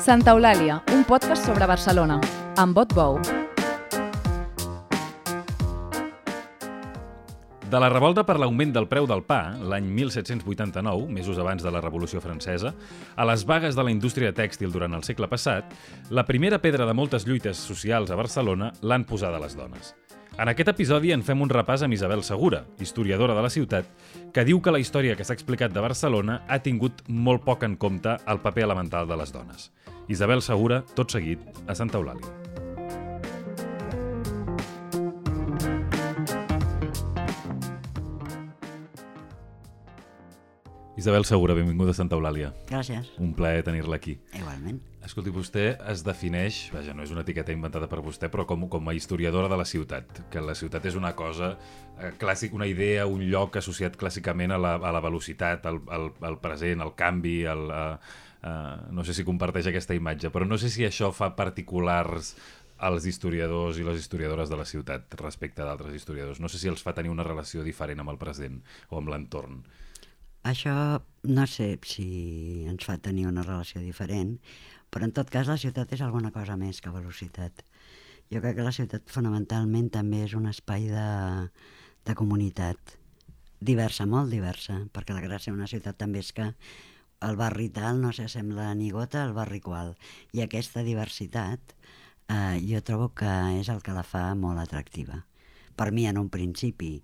Santa Eulàlia, un podcast sobre Barcelona, amb Bot Bou. De la revolta per l'augment del preu del pa, l'any 1789, mesos abans de la Revolució Francesa, a les vagues de la indústria tèxtil durant el segle passat, la primera pedra de moltes lluites socials a Barcelona l'han posada les dones. En aquest episodi en fem un repàs amb Isabel Segura, historiadora de la ciutat, que diu que la història que s'ha explicat de Barcelona ha tingut molt poc en compte el paper elemental de les dones. Isabel Segura, tot seguit, a Santa Eulàlia. Isabel Segura, benvinguda a Santa Eulàlia. Gràcies. Un plaer tenir-la aquí. Igualment. Escolti, vostè es defineix, vaja, no és una etiqueta inventada per vostè, però com, com a historiadora de la ciutat, que la ciutat és una cosa eh, clàssic, una idea, un lloc associat clàssicament a la, a la velocitat, al, al, al present, al canvi, al, a, a, no sé si comparteix aquesta imatge, però no sé si això fa particulars als historiadors i les historiadores de la ciutat respecte d'altres historiadors. No sé si els fa tenir una relació diferent amb el present o amb l'entorn. Això no sé si ens fa tenir una relació diferent, però en tot cas la ciutat és alguna cosa més que velocitat. Jo crec que la ciutat fonamentalment també és un espai de, de comunitat diversa, molt diversa, perquè la gràcia d'una ciutat també és que el barri tal no s'assembla ni gota al barri qual. I aquesta diversitat eh, jo trobo que és el que la fa molt atractiva. Per mi, en un principi,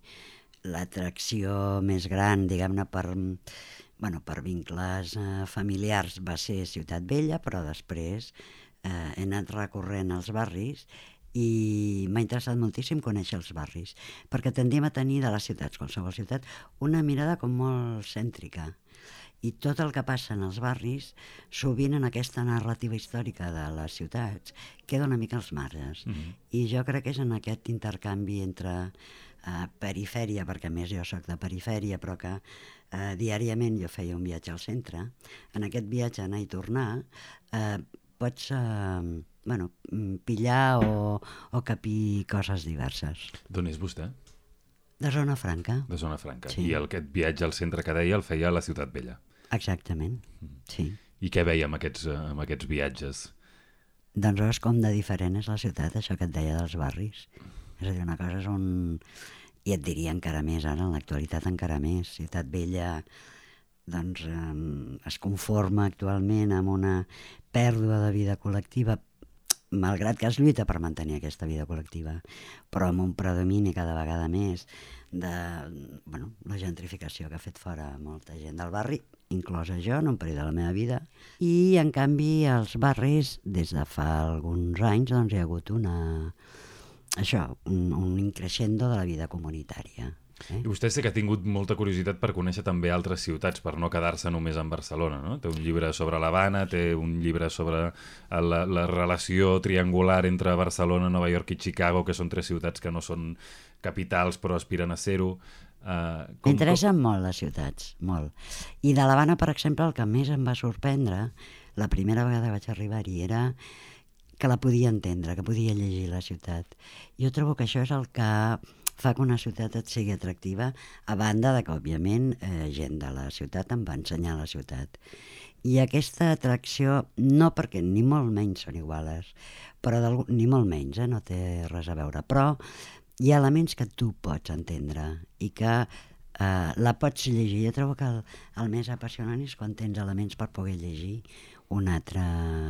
l'atracció més gran, diguem-ne, per, bueno, per vincles eh, familiars va ser Ciutat Vella, però després eh, he anat recorrent als barris i m'ha interessat moltíssim conèixer els barris, perquè tendim a tenir de les ciutats, qualsevol ciutat, una mirada com molt cèntrica. I tot el que passa en els barris, sovint en aquesta narrativa històrica de les ciutats, queda una mica als marges. Mm -hmm. I jo crec que és en aquest intercanvi entre eh, perifèria, perquè a més jo sóc de perifèria, però que eh, diàriament jo feia un viatge al centre. En aquest viatge anar i tornar eh, pots eh, bueno, pillar o, o capir coses diverses. D'on és vostè? De Zona Franca. De Zona Franca. Sí. I el, aquest viatge al centre que deia el feia a la Ciutat Vella. Exactament, sí. I què veia amb aquests, eh, amb aquests viatges? Doncs és com de diferent és la ciutat, això que et deia dels barris. És a dir, una cosa és un... I et diria encara més ara, en l'actualitat encara més. Ciutat Vella doncs, eh, es conforma actualment amb una pèrdua de vida col·lectiva, malgrat que es lluita per mantenir aquesta vida col·lectiva, però amb un predomini cada vegada més de bueno, la gentrificació que ha fet fora molta gent del barri, inclosa jo en un període de la meva vida, i en canvi als barris, des de fa alguns anys, doncs hi ha hagut una, això, un, un increixendo de la vida comunitària. Eh? I vostè sé que ha tingut molta curiositat per conèixer també altres ciutats, per no quedar-se només en Barcelona, no? Té un llibre sobre l'Havana, té un llibre sobre la, la relació triangular entre Barcelona, Nova York i Chicago, que són tres ciutats que no són capitals però aspiren a ser-ho. Uh, M'interessen molt les ciutats, molt. I de l'Havana, per exemple, el que més em va sorprendre, la primera vegada que vaig arribar-hi, era que la podia entendre, que podia llegir la ciutat. Jo trobo que això és el que fa que una ciutat et sigui atractiva, a banda de que, òbviament, eh, gent de la ciutat em va ensenyar la ciutat. I aquesta atracció, no perquè ni molt menys són iguales, però ni molt menys, eh, no té res a veure, però hi ha elements que tu pots entendre i que eh, la pots llegir. Jo trobo que el, el més apassionant és quan tens elements per poder llegir una altra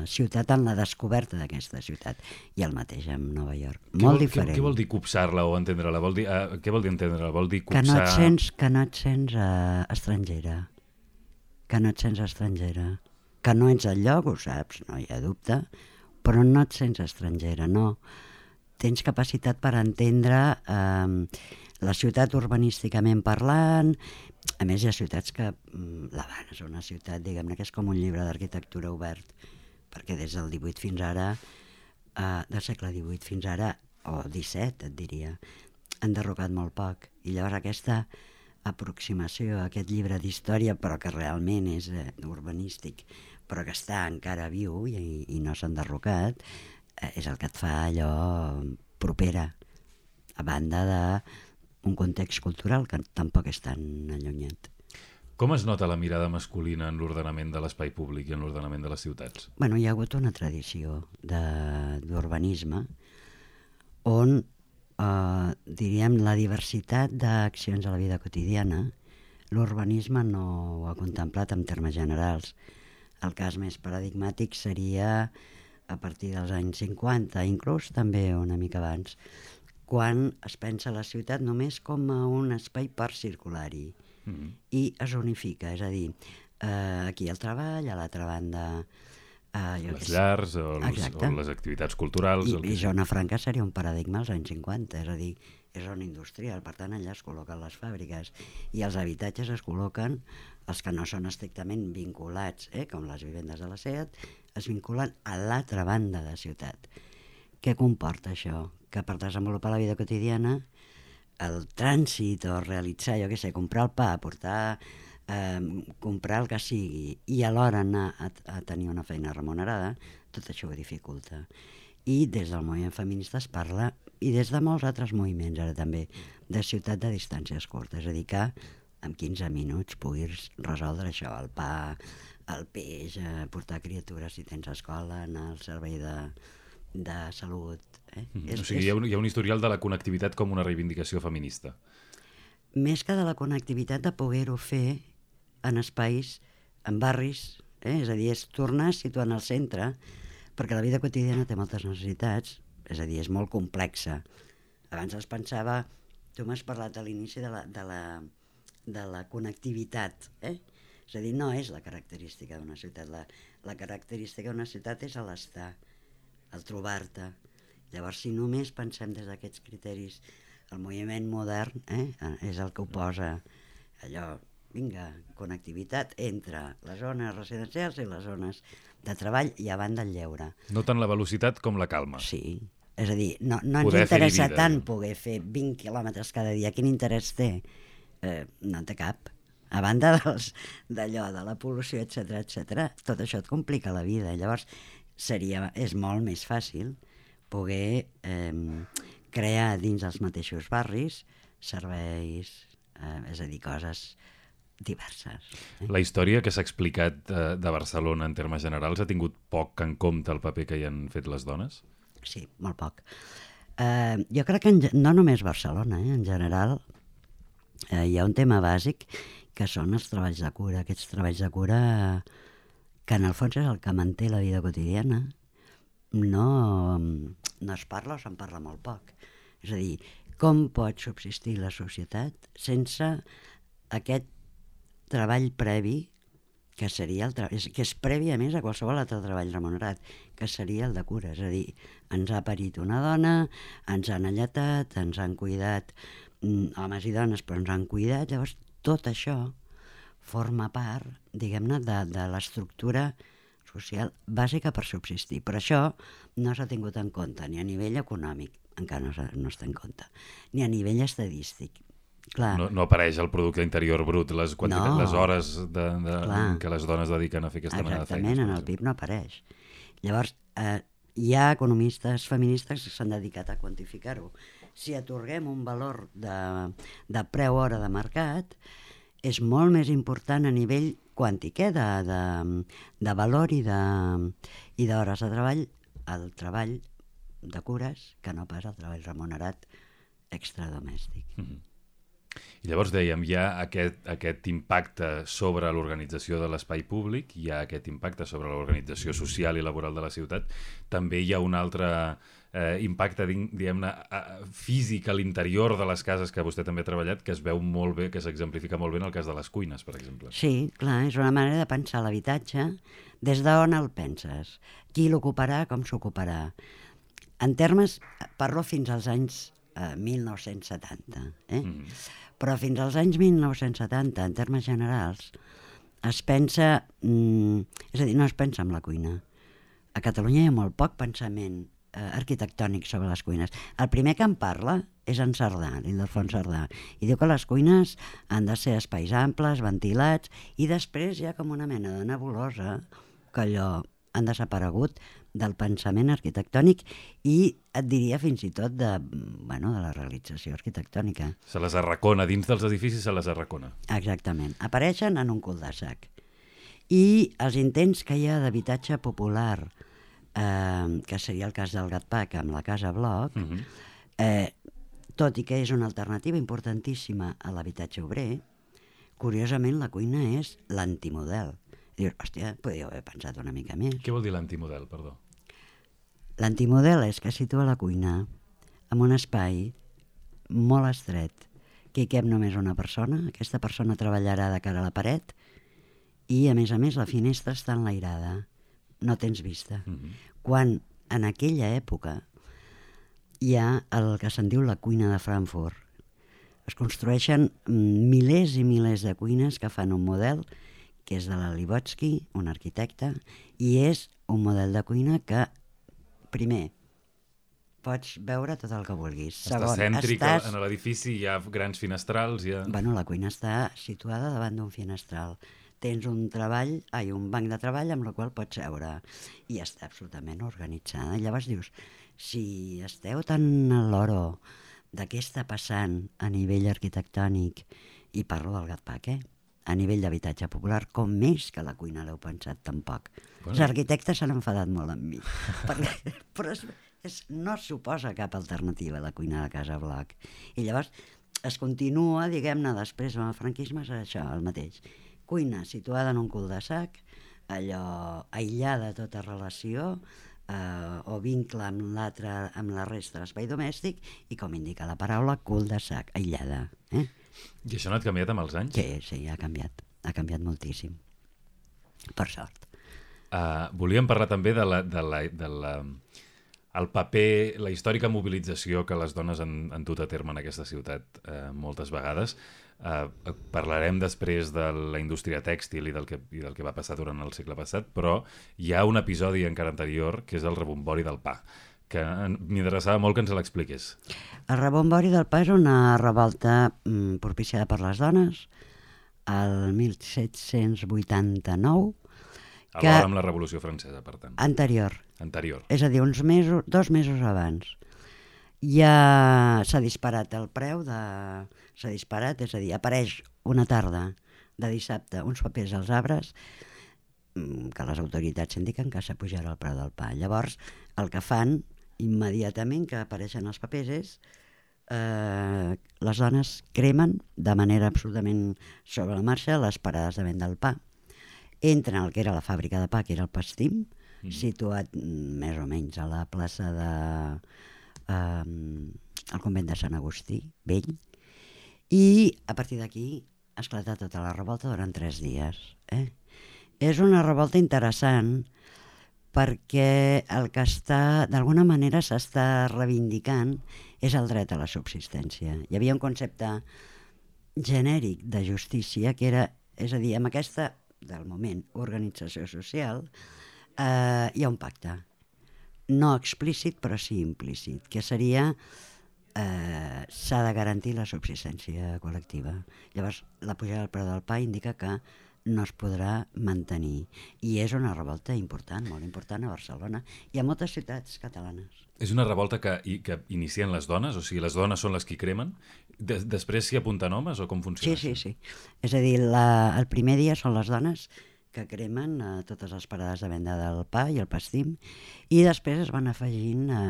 ciutat en la descoberta d'aquesta ciutat i el mateix amb Nova York, què molt vol, diferent. Què, què vol dir copsar-la o entendre-la? Vol dir, uh, què vol dir entendre-la? Vol dir copsar... Que no et sents, que no et sents uh, estrangera, que no et sents estrangera, que no ets al lloc, ho saps, no hi ha dubte, però no et sents estrangera, no. Tens capacitat per entendre eh, la ciutat urbanísticament parlant, a més hi ha ciutats que mm, l'Havana és una ciutat, diguem-ne, que és com un llibre d'arquitectura obert, perquè des del 18 fins ara, eh, del segle 18 fins ara, o 17 et diria, han derrocat molt poc. I llavors aquesta aproximació a aquest llibre d'història, però que realment és eh, urbanístic, però que està encara viu i, i no s'ha enderrocat, és el que et fa allò propera, a banda de un context cultural que tampoc és tan allunyat. Com es nota la mirada masculina en l'ordenament de l'espai públic i en l'ordenament de les ciutats? Bueno, hi ha hagut una tradició d'urbanisme on, eh, diríem, la diversitat d'accions a la vida quotidiana, l'urbanisme no ho ha contemplat en termes generals. El cas més paradigmàtic seria a partir dels anys 50, inclús també una mica abans, quan es pensa la ciutat només com a un espai per circular-hi Mm. i es unifica, és a dir, eh, aquí el treball, a l'altra banda... Eh, jo Les llars o, els, Exacte. o les activitats culturals. I, el que I zona franca seria un paradigma als anys 50, és a dir, és zona industrial, per tant allà es col·loquen les fàbriques i els habitatges es col·loquen, els que no són estrictament vinculats, eh, com les vivendes de la SEAT, es vinculen a l'altra banda de ciutat. Què comporta això? Que per desenvolupar la vida quotidiana el trànsit o realitzar, jo què sé, comprar el pa, portar, eh, comprar el que sigui i alhora anar a, a tenir una feina remunerada, tot això ho dificulta. I des del moviment feminista es parla, i des de molts altres moviments ara també, de ciutat de distàncies curtes, és a dir, que en 15 minuts puguis resoldre això, el pa, el peix, eh, portar criatures si tens escola, anar al servei de, de salut... Eh? Mm. O sigui, hi ha, un, hi ha un historial de la connectivitat com una reivindicació feminista. més que de la connectivitat de poder-ho fer en espais, en barris, eh? és a dir, és tornar a situar en el centre, perquè la vida quotidiana té moltes necessitats, és a dir, és molt complexa. Abans es pensava, tu m'has parlat a l'inici de, la, de, la, de la connectivitat, eh? és a dir, no és la característica d'una ciutat, la, la característica d'una ciutat és l'estar, el trobar-te. Llavors, si només pensem des d'aquests criteris, el moviment modern eh, és el que ho posa allò, vinga, connectivitat entre les zones residencials i les zones de treball i a banda el lleure. No tant la velocitat com la calma. Sí, és a dir, no, no ens Poder interessa tant poder fer 20 quilòmetres cada dia. Quin interès té? Eh, no en té cap. A banda d'allò, de la pol·lució, etc etc, tot això et complica la vida. Llavors, seria, és molt més fàcil poder eh, crear dins els mateixos barris serveis, eh, és a dir, coses diverses. Eh? La història que s'ha explicat eh, de Barcelona en termes generals ha tingut poc en compte el paper que hi han fet les dones? Sí, molt poc. Eh, jo crec que en, no només Barcelona, eh, en general eh, hi ha un tema bàsic que són els treballs de cura. Aquests treballs de cura que en el fons és el que manté la vida quotidiana. No, no es parla o se'n parla molt poc. És a dir, com pot subsistir la societat sense aquest treball previ que seria el que és previ a més a qualsevol altre treball remunerat, que seria el de cura, és a dir, ens ha parit una dona, ens han alletat, ens han cuidat, mm, homes i dones, però ens han cuidat, llavors tot això forma part, diguem-ne, de, de l'estructura social bàsica per subsistir. Per això no s'ha tingut en compte ni a nivell econòmic, encara no, no està en compte, ni a nivell estadístic. Clar, No, no apareix el producte interior brut, les, quantitats, No. les hores de, de, Clar. que les dones dediquen a fer aquesta mena de feines. Exactament, en el. PIB no apareix. Llavors, eh, hi ha economistes feministes que s'han dedicat a quantificar-ho. Si atorguem un valor de, de preu hora de mercat, és molt més important a nivell quàntic, eh, de, de, de valor i d'hores de, de treball, el treball de cures, que no pas el treball remunerat extradomèstic. Mhm. I llavors dèiem, hi ha aquest, aquest impacte sobre l'organització de l'espai públic, hi ha aquest impacte sobre l'organització social i laboral de la ciutat, també hi ha un altre eh, impacte, diguem-ne, físic a l'interior de les cases que vostè també ha treballat, que es veu molt bé, que s'exemplifica molt bé en el cas de les cuines, per exemple. Sí, clar, és una manera de pensar l'habitatge des d'on el penses, qui l'ocuparà, com s'ocuparà. En termes, parlo fins als anys eh, 1970, eh? Mhm. però fins als anys 1970, en termes generals, es pensa, mm, és a dir, no es pensa en la cuina. A Catalunya hi ha molt poc pensament eh, arquitectònic sobre les cuines. El primer que en parla és en Cerdà, l'Ildefons Cerdà, i diu que les cuines han de ser espais amples, ventilats, i després hi ha com una mena de nebulosa que allò han desaparegut del pensament arquitectònic i et diria fins i tot de, bueno, de la realització arquitectònica. Se les arracona, dins dels edificis se les arracona. Exactament. Apareixen en un cul de sac. I els intents que hi ha d'habitatge popular, eh, que seria el cas del Gatpac amb la Casa Bloc, Mm -hmm. eh, tot i que és una alternativa importantíssima a l'habitatge obrer, curiosament la cuina és l'antimodel. Dius, hòstia, podríeu haver pensat una mica més. Què vol dir l'antimodel, perdó? L'antimodel és que situa la cuina en un espai molt estret, que hi cap només una persona, aquesta persona treballarà de cara a la paret i, a més a més, la finestra està enlairada, no tens vista. Mm -hmm. Quan en aquella època hi ha el que se'n diu la cuina de Frankfurt. Es construeixen milers i milers de cuines que fan un model que és de la Libotsky, un arquitecte, i és un model de cuina que, primer, pots veure tot el que vulguis. Està cèntric, estàs... en l'edifici hi ha grans finestrals, hi ha... Bueno, la cuina està situada davant d'un finestral. Tens un treball, ai, un banc de treball amb el qual pots seure i està absolutament organitzada. I llavors dius, si esteu tan a l'oro de què està passant a nivell arquitectònic, i parlo del Gatpac, eh? A nivell d'habitatge popular, com més que la cuina l'heu pensat tampoc. Bueno. Els arquitectes s'han enfadat molt amb mi, perquè, però és, és, no suposa cap alternativa la cuina de Casa Bloc. I llavors es continua, diguem-ne, després amb el franquisme és això, el mateix. Cuina situada en un cul de sac, allò aïllada de tota relació, eh, o vincle amb l'altre, amb la resta de l'espai domèstic, i com indica la paraula, cul de sac, aïllada. Eh? I això no ha canviat amb els anys? Sí, sí, ha canviat. Ha canviat moltíssim. Per sort. Uh, volíem parlar també de la, de la, de la, el paper, la històrica mobilització que les dones han, han dut a terme en aquesta ciutat uh, moltes vegades. Uh, parlarem després de la indústria tèxtil i del, que, i del que va passar durant el segle passat, però hi ha un episodi encara anterior que és el rebombori del pa que m'interessava molt que ens l'expliqués. El rebombori del pa és una revolta mm, propiciada per les dones el 1789. Que... Alhora amb la Revolució Francesa, per tant. Anterior. Anterior. És a dir, uns mesos, dos mesos abans. Ja s'ha disparat el preu de... S'ha disparat, és a dir, apareix una tarda de dissabte uns papers als arbres mm, que les autoritats indiquen que s'apujarà el preu del pa. Llavors, el que fan immediatament que apareixen els papers és eh, les dones cremen de manera absolutament sobre la marxa les parades de venda del pa. Entren al que era la fàbrica de pa, que era el Pastim, mm. situat més o menys a la plaça de... Eh, el convent de Sant Agustí, vell, i a partir d'aquí ha esclatat tota la revolta durant tres dies. Eh? És una revolta interessant perquè el que està, d'alguna manera s'està reivindicant és el dret a la subsistència. Hi havia un concepte genèric de justícia que era, és a dir, amb aquesta, del moment, organització social, eh, hi ha un pacte. No explícit, però sí implícit, que seria eh, s'ha de garantir la subsistència col·lectiva. Llavors, la pujada del preu del pa indica que no es podrà mantenir. I és una revolta important, molt important a Barcelona i a moltes ciutats catalanes. És una revolta que, i, que inicien les dones? O sigui, les dones són les que cremen? De, després s'hi apunten homes o com funciona? Sí, sí, sí. És a dir, la, el primer dia són les dones que cremen a totes les parades de venda del pa i el pastim i després es van afegint a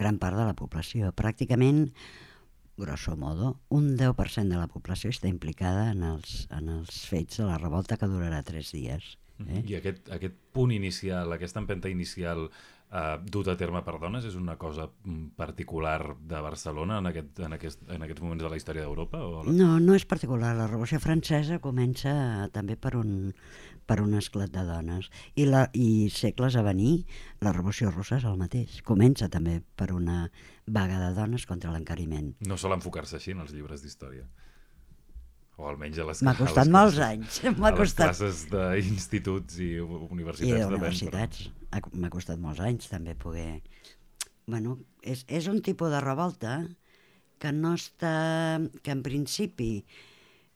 gran part de la població. Pràcticament grosso modo, un 10% de la població està implicada en els, en els fets de la revolta que durarà tres dies. Eh? I aquest, aquest punt inicial, aquesta empenta inicial eh, dut a terme per dones és una cosa mm, particular de Barcelona en, aquest, en, aquest, en aquests moments de la història d'Europa? O... No, no és particular. La Revolució Francesa comença també per un, per un esclat de dones. I, la, I segles a venir, la Revolució Russa és el mateix. Comença també per una vaga de dones contra l'encariment. No sol enfocar-se així en els llibres d'història. O almenys a les M'ha costat les molts anys. M'ha costat... classes d'instituts i universitats. I d'universitats. M'ha costat molts anys també poder... Bueno, és, és un tipus de revolta que no està... que en principi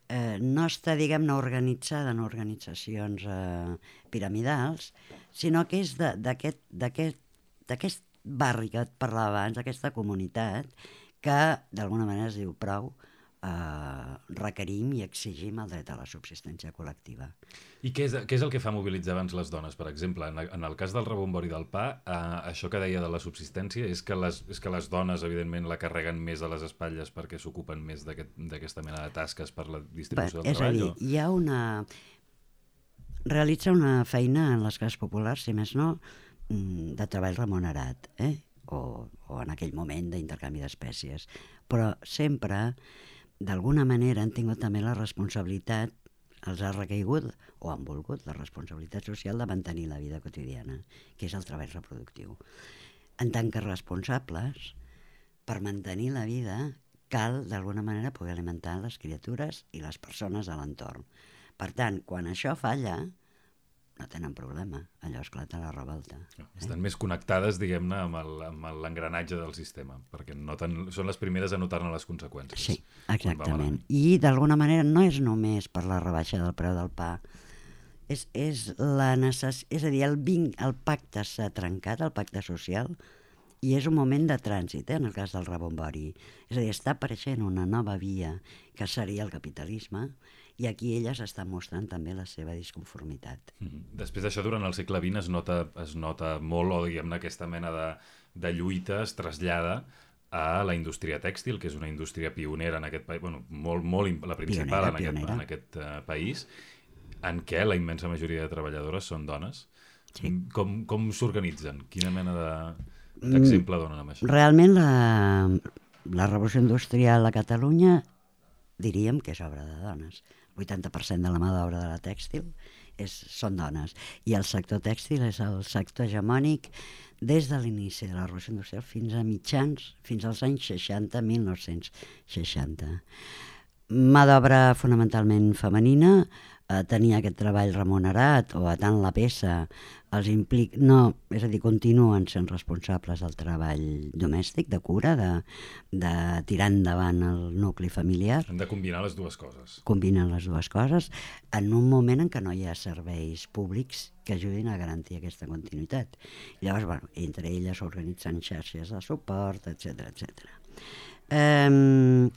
eh, no està, diguem-ne, organitzada en organitzacions eh, piramidals, sinó que és d'aquest barri que et parlava abans, d'aquesta comunitat, que d'alguna manera es diu prou, eh, requerim i exigim el dret a la subsistència col·lectiva. I què és, què és el que fa mobilitzar abans les dones? Per exemple, en, en el cas del rebombori del pa, eh, això que deia de la subsistència és que, les, és que les dones, evidentment, la carreguen més a les espatlles perquè s'ocupen més d'aquesta aquest, mena de tasques per la distribució Bé, del treball? És a dir, hi ha una... Realitza una feina en les classes populars, si més no, mm, de treball remunerat, eh? o, o en aquell moment d'intercanvi d'espècies. Però sempre d'alguna manera han tingut també la responsabilitat, els ha recaigut o han volgut la responsabilitat social de mantenir la vida quotidiana, que és el treball reproductiu. En tant que responsables, per mantenir la vida cal d'alguna manera poder alimentar les criatures i les persones a l'entorn. Per tant, quan això falla, no tenen problema, allò esclata la revolta. No, estan eh? més connectades, diguem-ne, amb l'engranatge del sistema, perquè noten, són les primeres a notar-ne les conseqüències. Sí, exactament. I d'alguna manera no és només per la rebaixa del preu del pa, és, és, la necess... és a dir, el, vinc, el pacte s'ha trencat, el pacte social, i és un moment de trànsit, eh, en el cas del rebombori. És a dir, està apareixent una nova via que seria el capitalisme, i aquí elles estan mostrant també la seva disconformitat. Mm -hmm. Després d'això, durant el segle XX es nota, es nota molt, o diguem-ne, aquesta mena de, de lluita es trasllada a la indústria tèxtil, que és una indústria pionera en aquest país, bueno, molt, molt, la principal pionera, en aquest, en aquest uh, país, en què la immensa majoria de treballadores són dones. Sí. Com, com s'organitzen? Quina mena de, d'exemple donen amb això? Realment la, la revolució industrial a Catalunya diríem que és obra de dones. 80% de la mà d'obra de la tèxtil és, són dones. I el sector tèxtil és el sector hegemònic des de l'inici de la Revolució Industrial fins a mitjans, fins als anys 60, 1960. Mà d'obra fonamentalment femenina, eh, tenir aquest treball remunerat o a tant la peça els implica... No, és a dir, continuen sent responsables del treball domèstic, de cura, de, de tirar endavant el nucli familiar. Han de combinar les dues coses. Combinen les dues coses en un moment en què no hi ha serveis públics que ajudin a garantir aquesta continuïtat. Llavors, bueno, entre elles organitzen xarxes de suport, etc etc. Um,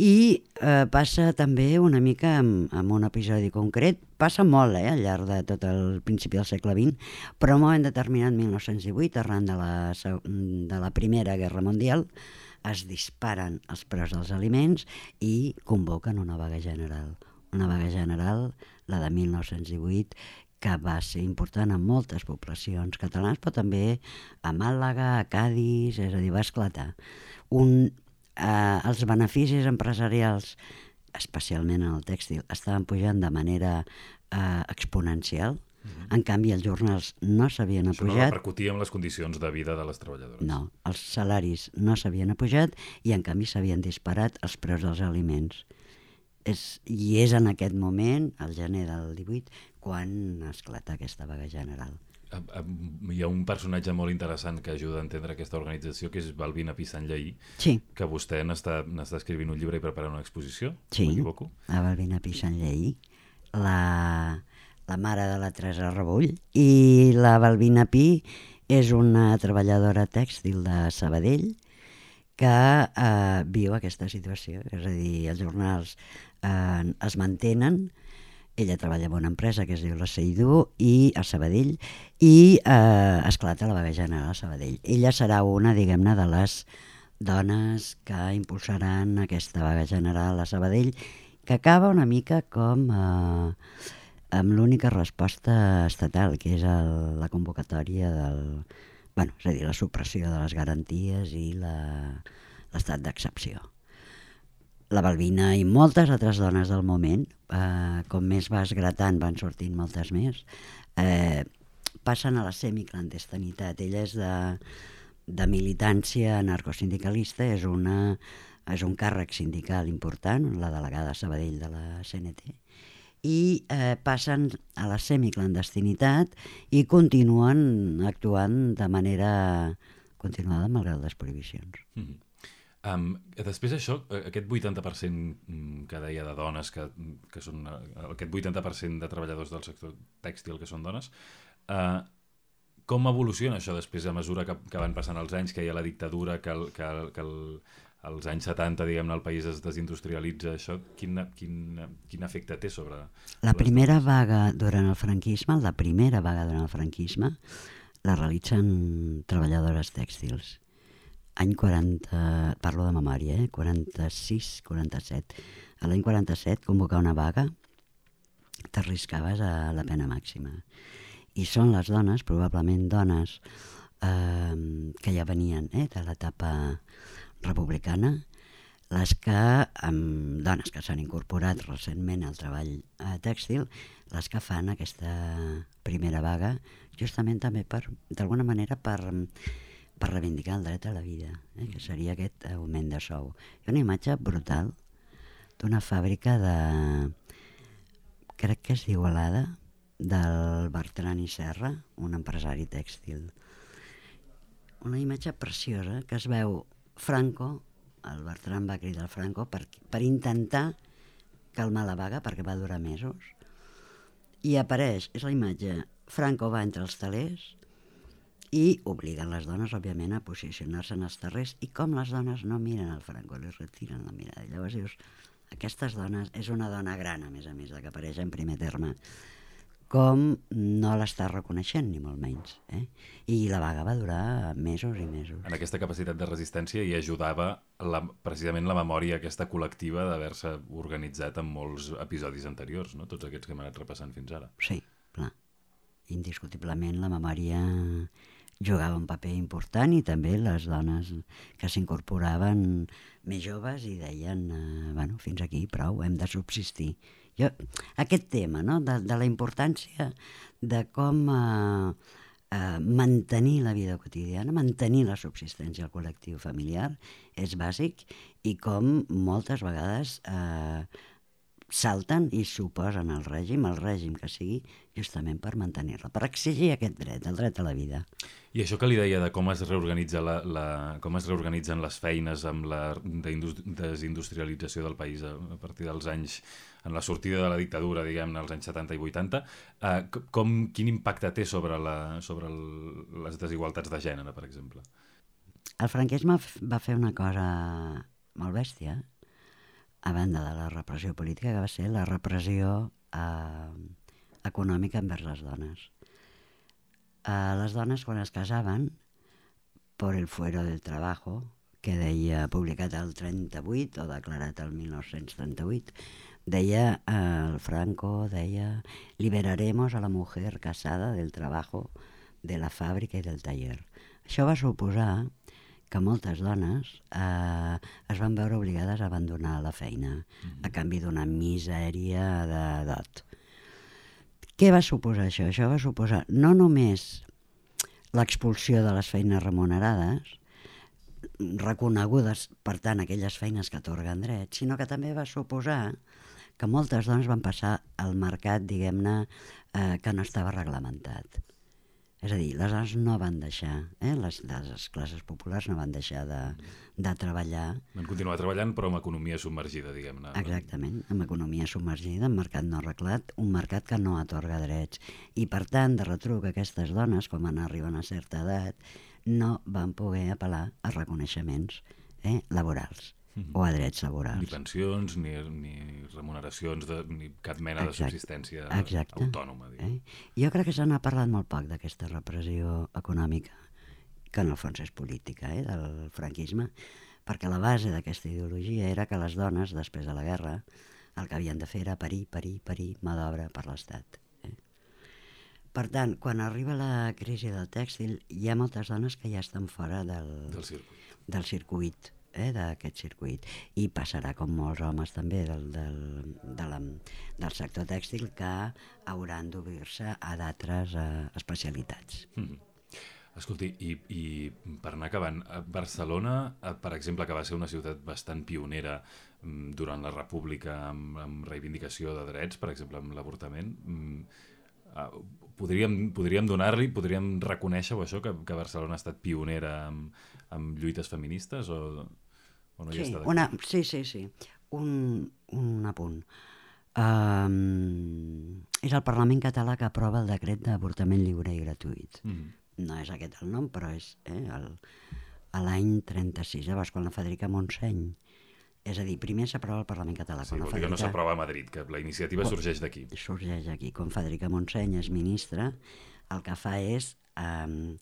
i eh, passa també una mica amb, amb un episodi concret, passa molt eh, al llarg de tot el principi del segle XX, però en un moment determinat, 1918, arran de la, de la Primera Guerra Mundial, es disparen els preus dels aliments i convoquen una vaga general. Una vaga general, la de 1918, que va ser important en moltes poblacions catalanes, però també a Màlaga, a Cádiz, és a dir, va esclatar. Un, eh, els beneficis empresarials, especialment en el tèxtil, estaven pujant de manera eh, exponencial. Mm -hmm. En canvi, els jornals no s'havien apujat. Això no repercutia en les condicions de vida de les treballadores. No, els salaris no s'havien apujat i, en canvi, s'havien disparat els preus dels aliments. És, I és en aquest moment, al gener del 18, quan esclata aquesta vaga general hi ha un personatge molt interessant que ajuda a entendre aquesta organització, que és Balbina Pissanllaí, sí. que vostè n'està escrivint un llibre i preparant una exposició, sí, m'equivoco? a Balbina Pissanllaí, la, la mare de la Teresa Rebull, i la Balbina Pi és una treballadora tèxtil de Sabadell que eh, viu aquesta situació, és a dir, els jornals eh, es mantenen, ella treballa en una empresa que es diu la Seidú i a Sabadell i eh, esclata la vaga general a Sabadell. Ella serà una, diguem-ne, de les dones que impulsaran aquesta vaga general a Sabadell que acaba una mica com eh, amb l'única resposta estatal, que és el, la convocatòria del... Bueno, és a dir, la supressió de les garanties i l'estat d'excepció la Balbina i moltes altres dones del moment, eh, com més vas gratant van sortint moltes més, eh, passen a la semiclandestinitat. Ella és de, de militància anarcosindicalista, és, una, és un càrrec sindical important, la delegada Sabadell de la CNT, i eh, passen a la semiclandestinitat i continuen actuant de manera continuada malgrat les prohibicions. Mm -hmm. Um, després això, eh, aquest 80% mm, que deia de dones, que, que són uh, aquest 80% de treballadors del sector tèxtil que són dones, uh, com evoluciona això després a mesura que, que van passant els anys, que hi ha la dictadura, que, el, que, el, que el, als anys 70, diguem-ne, el país es desindustrialitza, això quin, quin, quin efecte té sobre... La primera dones? vaga durant el franquisme, la primera vaga durant el franquisme, la realitzen treballadores tèxtils any 40, parlo de memòria, eh? 46, 47. A l'any 47, convocar una vaga, t'arriscaves a la pena màxima. I són les dones, probablement dones, eh, que ja venien eh, de l'etapa republicana, les que, amb dones que s'han incorporat recentment al treball eh, tèxtil, les que fan aquesta primera vaga, justament també per, d'alguna manera, per per reivindicar el dret a la vida, eh, que seria aquest augment de sou. Ha una imatge brutal d'una fàbrica de... crec que és d'Igualada, del Bertran i Serra, un empresari tèxtil. Una imatge preciosa que es veu Franco, el Bertran va cridar Franco per, per intentar calmar la vaga perquè va durar mesos i apareix, és la imatge, Franco va entre els talers i obliguen les dones, òbviament, a posicionar-se en els terrers i com les dones no miren el Franco, li retiren la mirada. I llavors dius, aquestes dones, és una dona gran, a més a més, la que apareix en primer terme, com no l'està reconeixent, ni molt menys. Eh? I la vaga va durar mesos i mesos. En aquesta capacitat de resistència hi ajudava la, precisament la memòria aquesta col·lectiva d'haver-se organitzat en molts episodis anteriors, no? tots aquests que hem anat repassant fins ara. Sí, clar. Indiscutiblement la memòria jugava un paper important i també les dones que s'incorporaven més joves i deien, eh, bueno, fins aquí, prou, hem de subsistir. Jo, aquest tema no? de, de la importància de com eh, eh, mantenir la vida quotidiana, mantenir la subsistència al col·lectiu familiar és bàsic i com moltes vegades eh, salten i s'oposen al règim, al règim que sigui, justament per mantenir-la, per exigir aquest dret, el dret a la vida. I això que li deia de com es reorganitza la, la, com es reorganitzen les feines amb la desindustrialització del país a, a partir dels anys, en la sortida de la dictadura, diguem-ne, als anys 70 i 80, eh, com, quin impacte té sobre, la, sobre el, les desigualtats de gènere, per exemple? El franquisme va fer una cosa molt bèstia, a banda de la repressió política, que va ser la repressió eh, econòmica envers les dones. Eh, les dones, quan es casaven, per el fuero del trabajo, que deia, publicat el 38 o declarat el 1938, deia eh, el Franco, deia, liberaremos a la mujer casada del trabajo de la fàbrica i del taller. Això va suposar que moltes dones eh, es van veure obligades a abandonar la feina mm -hmm. a canvi d'una misèria de dot. Què va suposar això? Això va suposar no només l'expulsió de les feines remunerades, reconegudes, per tant, aquelles feines que atorguen drets, sinó que també va suposar que moltes dones van passar al mercat, diguem-ne, eh, que no estava reglamentat. És a dir, les dones no van deixar, eh? les, les classes populars no van deixar de, de treballar. Van continuar treballant, però amb economia submergida, diguem-ne. Exactament, amb economia submergida, amb mercat no arreglat, un mercat que no atorga drets. I, per tant, de retruc, aquestes dones, quan van arribar a una certa edat, no van poder apel·lar a reconeixements eh, laborals -huh. o a drets laborals. Ni pensions, ni, ni remuneracions, de, ni cap mena Exacte. de subsistència Exacte. autònoma. Eh? Jo crec que se n'ha parlat molt poc d'aquesta repressió econòmica, que en el fons és política, eh, del franquisme, perquè la base d'aquesta ideologia era que les dones, després de la guerra, el que havien de fer era parir, parir, parir mà d'obra per l'Estat. Eh? Per tant, quan arriba la crisi del tèxtil, hi ha moltes dones que ja estan fora del, del circuit. Del circuit eh, d'aquest circuit. I passarà com molts homes també del, del, de la, del sector tèxtil que hauran d'obrir-se a d'altres eh, especialitats. Mm -hmm. Escolti, i, i per anar acabant, Barcelona, eh, per exemple, que va ser una ciutat bastant pionera mm, durant la República amb, amb reivindicació de drets, per exemple, amb l'avortament, mm, eh, podríem, podríem donar-li, podríem reconèixer això, que, que Barcelona ha estat pionera amb, amb lluites feministes o O no hi sí, està una, sí, sí, sí. Un, un apunt. Um, és el Parlament català que aprova el decret d'avortament lliure i gratuït. Mm. No és aquest el nom, però és eh, el, a l'any 36, llavors quan la Federica Montseny és a dir, primer s'aprova el Parlament català. Sí, vol que no Federica- s'aprova a Madrid, que la iniciativa sorgeix d'aquí. sorgeix aquí. Quan Federica Montseny és ministra, el que fa és eh,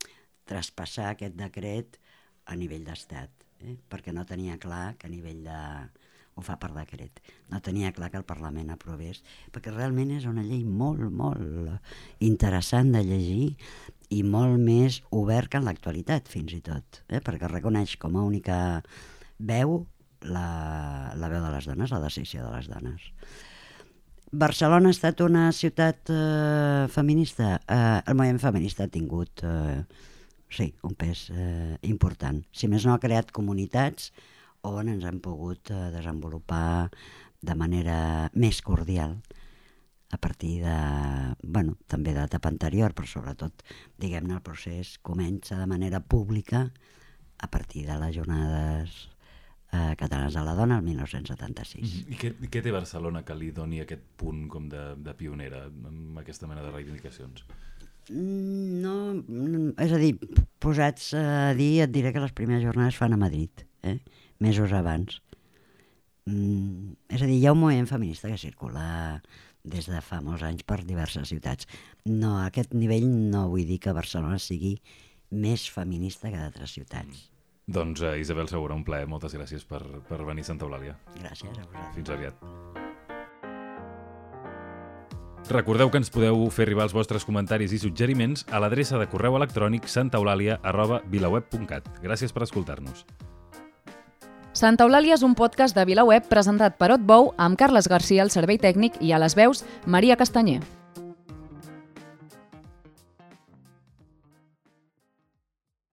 traspassar aquest decret a nivell d'estat, eh? perquè no tenia clar que a nivell de... ho fa per decret. No tenia clar que el Parlament aprovés, perquè realment és una llei molt, molt interessant de llegir i molt més obert que en l'actualitat, fins i tot, eh? perquè reconeix com a única veu la, la veu de les dones, la decisió de les dones. Barcelona ha estat una ciutat eh, feminista. Eh, el moviment feminista ha tingut, eh, sí, un pes eh, important. Si més no, ha creat comunitats on ens hem pogut eh, desenvolupar de manera més cordial a partir de, bueno, també de l'etapa anterior, però sobretot, diguem-ne, el procés comença de manera pública a partir de les jornades eh, catalanes de la dona el 1976. I què, què té Barcelona que li doni aquest punt com de, de pionera amb aquesta mena de reivindicacions? Mm, No, mm, és a dir, posats a dir, et diré que les primeres jornades fan a Madrid, eh? mesos abans. Mm, és a dir, hi ha un moviment feminista que circula des de fa molts anys per diverses ciutats. No, a aquest nivell no vull dir que Barcelona sigui més feminista que d'altres ciutats. Doncs uh, Isabel Segura, un plaer. Moltes gràcies per, per venir a Santa Eulàlia. Gràcies a vosaltres. Fins aviat. Recordeu que ens podeu fer arribar els vostres comentaris i suggeriments a l'adreça de correu electrònic santaeulàlia arroba vilaweb.cat. Gràcies per escoltar-nos. Santa Eulàlia és un podcast de VilaWeb presentat per Otbou amb Carles Garcia al servei tècnic i a les veus Maria Castanyer.